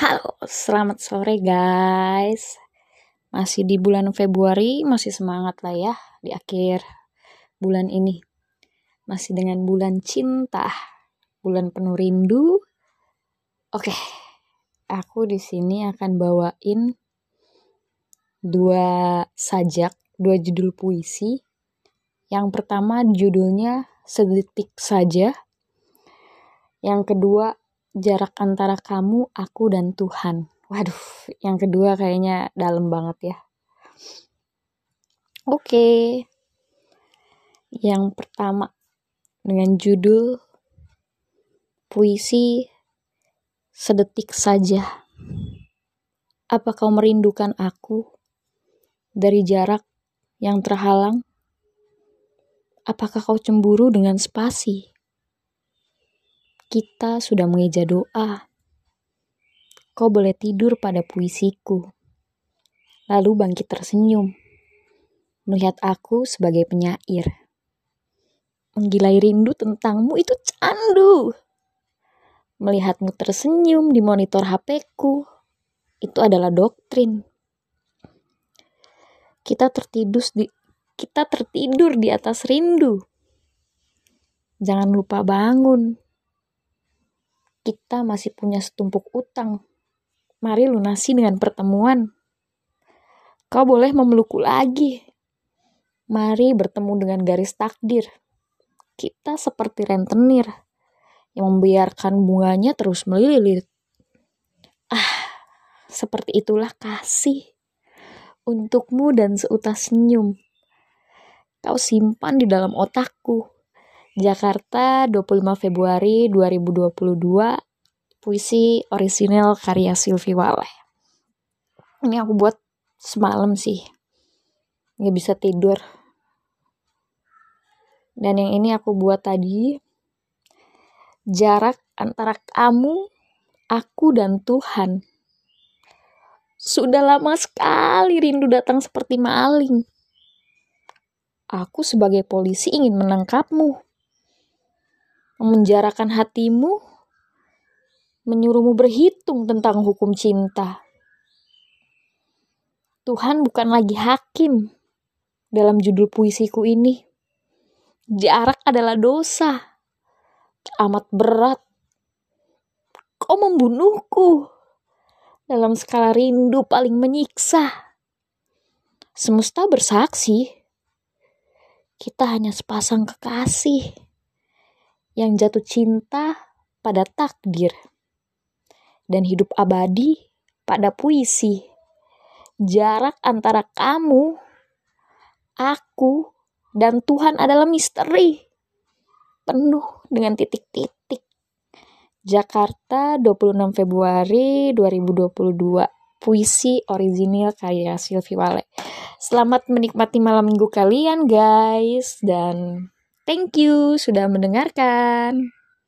Halo, selamat sore guys. Masih di bulan Februari, masih semangat lah ya di akhir bulan ini. Masih dengan bulan cinta, bulan penuh rindu. Oke, aku di sini akan bawain dua sajak, dua judul puisi. Yang pertama judulnya Sedetik Saja. Yang kedua jarak antara kamu, aku, dan Tuhan. Waduh, yang kedua kayaknya dalam banget ya. Oke. Yang pertama dengan judul Puisi Sedetik Saja. Apa kau merindukan aku dari jarak yang terhalang? Apakah kau cemburu dengan spasi? Kita sudah mengeja doa. Kau boleh tidur pada puisiku. Lalu bangkit tersenyum. Melihat aku sebagai penyair. Menggilai rindu tentangmu itu candu. Melihatmu tersenyum di monitor HP-ku. Itu adalah doktrin. Kita tertidur di kita tertidur di atas rindu. Jangan lupa bangun kita masih punya setumpuk utang. Mari lunasi dengan pertemuan. Kau boleh memelukku lagi. Mari bertemu dengan garis takdir. Kita seperti rentenir yang membiarkan bunganya terus melilit. Ah, seperti itulah kasih untukmu dan seutas senyum. Kau simpan di dalam otakku Jakarta 25 Februari 2022 puisi orisinal karya Sylvie Waleh. Ini aku buat semalam sih. Nggak bisa tidur. Dan yang ini aku buat tadi jarak antara kamu aku dan Tuhan. Sudah lama sekali rindu datang seperti maling. Aku sebagai polisi ingin menangkapmu memenjarakan hatimu, menyuruhmu berhitung tentang hukum cinta. Tuhan bukan lagi hakim dalam judul puisiku ini. Jarak adalah dosa. Amat berat. Kau membunuhku dalam skala rindu paling menyiksa. Semesta bersaksi, kita hanya sepasang kekasih yang jatuh cinta pada takdir dan hidup abadi pada puisi. Jarak antara kamu, aku, dan Tuhan adalah misteri. Penuh dengan titik-titik. Jakarta 26 Februari 2022. Puisi original karya Sylvie Wale. Selamat menikmati malam minggu kalian guys dan Thank you sudah mendengarkan.